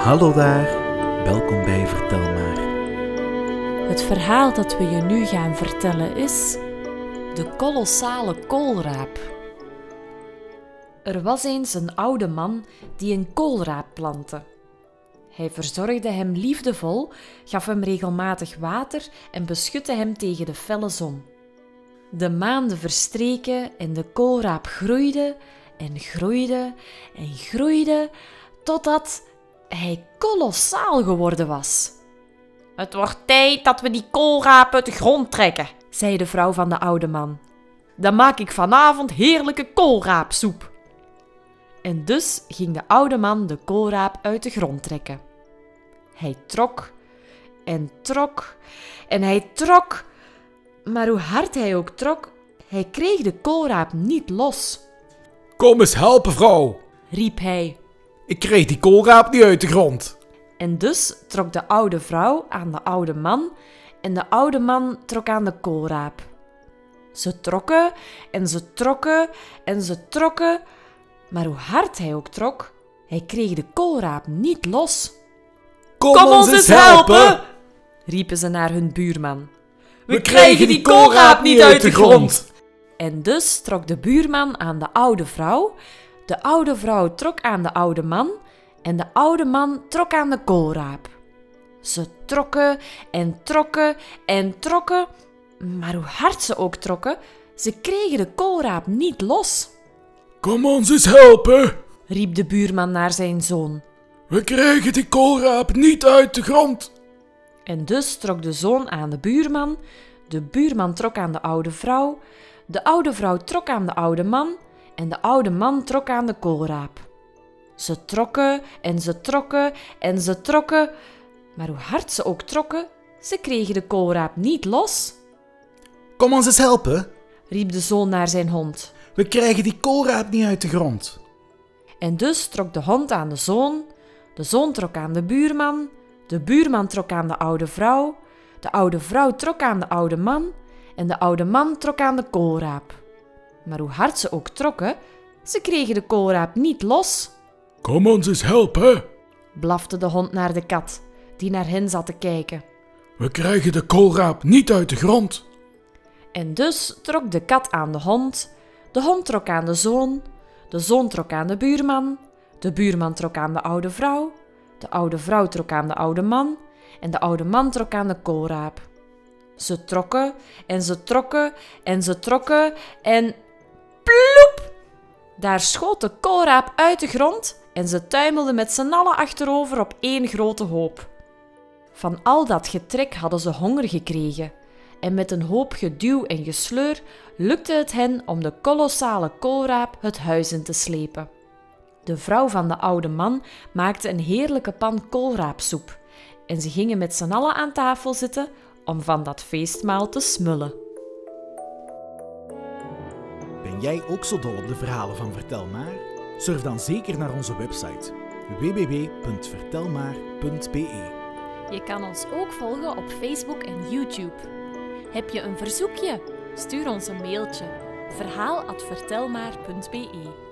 Hallo daar, welkom bij Vertel maar. Het verhaal dat we je nu gaan vertellen is De kolossale koolraap. Er was eens een oude man die een koolraap plantte. Hij verzorgde hem liefdevol, gaf hem regelmatig water en beschutte hem tegen de felle zon. De maanden verstreken en de koolraap groeide en groeide en groeide totdat hij kolossaal geworden was. Het wordt tijd dat we die koolraap uit de grond trekken, zei de vrouw van de oude man. Dan maak ik vanavond heerlijke koolraapsoep. En dus ging de oude man de koolraap uit de grond trekken. Hij trok en trok en hij trok, maar hoe hard hij ook trok, hij kreeg de koolraap niet los, Kom eens helpen, vrouw. riep hij. Ik kreeg die koolraap niet uit de grond. En dus trok de oude vrouw aan de oude man en de oude man trok aan de koolraap. Ze trokken en ze trokken en ze trokken, maar hoe hard hij ook trok, hij kreeg de koolraap niet los. Kom, ons eens helpen. riepen ze naar hun buurman. We krijgen die koolraap niet uit de grond. En dus trok de buurman aan de oude vrouw, de oude vrouw trok aan de oude man en de oude man trok aan de koolraap. Ze trokken en trokken en trokken, maar hoe hard ze ook trokken, ze kregen de koolraap niet los, Kom ons eens helpen. riep de buurman naar zijn zoon. We krijgen die koolraap niet uit de grond. En dus trok de zoon aan de buurman, de buurman trok aan de oude vrouw, de oude vrouw trok aan de oude man en de oude man trok aan de koolraap. Ze trokken en ze trokken en ze trokken, maar hoe hard ze ook trokken, ze kregen de koolraap niet los, Kom ons eens helpen. riep de zoon naar zijn hond. We krijgen die koolraap niet uit de grond. En dus trok de hond aan de zoon, de zoon trok aan de buurman, de buurman trok aan de oude vrouw, de oude vrouw trok aan de oude man en de oude man trok aan de koolraap. Maar hoe hard ze ook trokken, ze kregen de koolraap niet los, Kom ons eens helpen. blafte de hond naar de kat, die naar hen zat te kijken. We krijgen de koolraap niet uit de grond. En dus trok de kat aan de hond, de hond trok aan de zoon, de zoon trok aan de buurman, de buurman trok aan de oude vrouw, de oude vrouw trok aan de oude man en de oude man trok aan de koolraap. Ze trokken en ze trokken en ze trokken en ploep! Daar schoot de koolraap uit de grond en ze tuimelden met z'n allen achterover op één grote hoop. Van al dat getrek hadden ze honger gekregen en met een hoop geduw en gesleur lukte het hen om de kolossale koolraap het huis in te slepen. De vrouw van de oude man maakte een heerlijke pan koolraapsoep en ze gingen met z'n allen aan tafel zitten om van dat feestmaal te smullen. Jij ook zo dol op de verhalen van Vertel maar? Surf dan zeker naar onze website www.vertelmaar.be. Je kan ons ook volgen op Facebook en YouTube. Heb je een verzoekje? Stuur ons een mailtje verhaal@vertelmaar.be.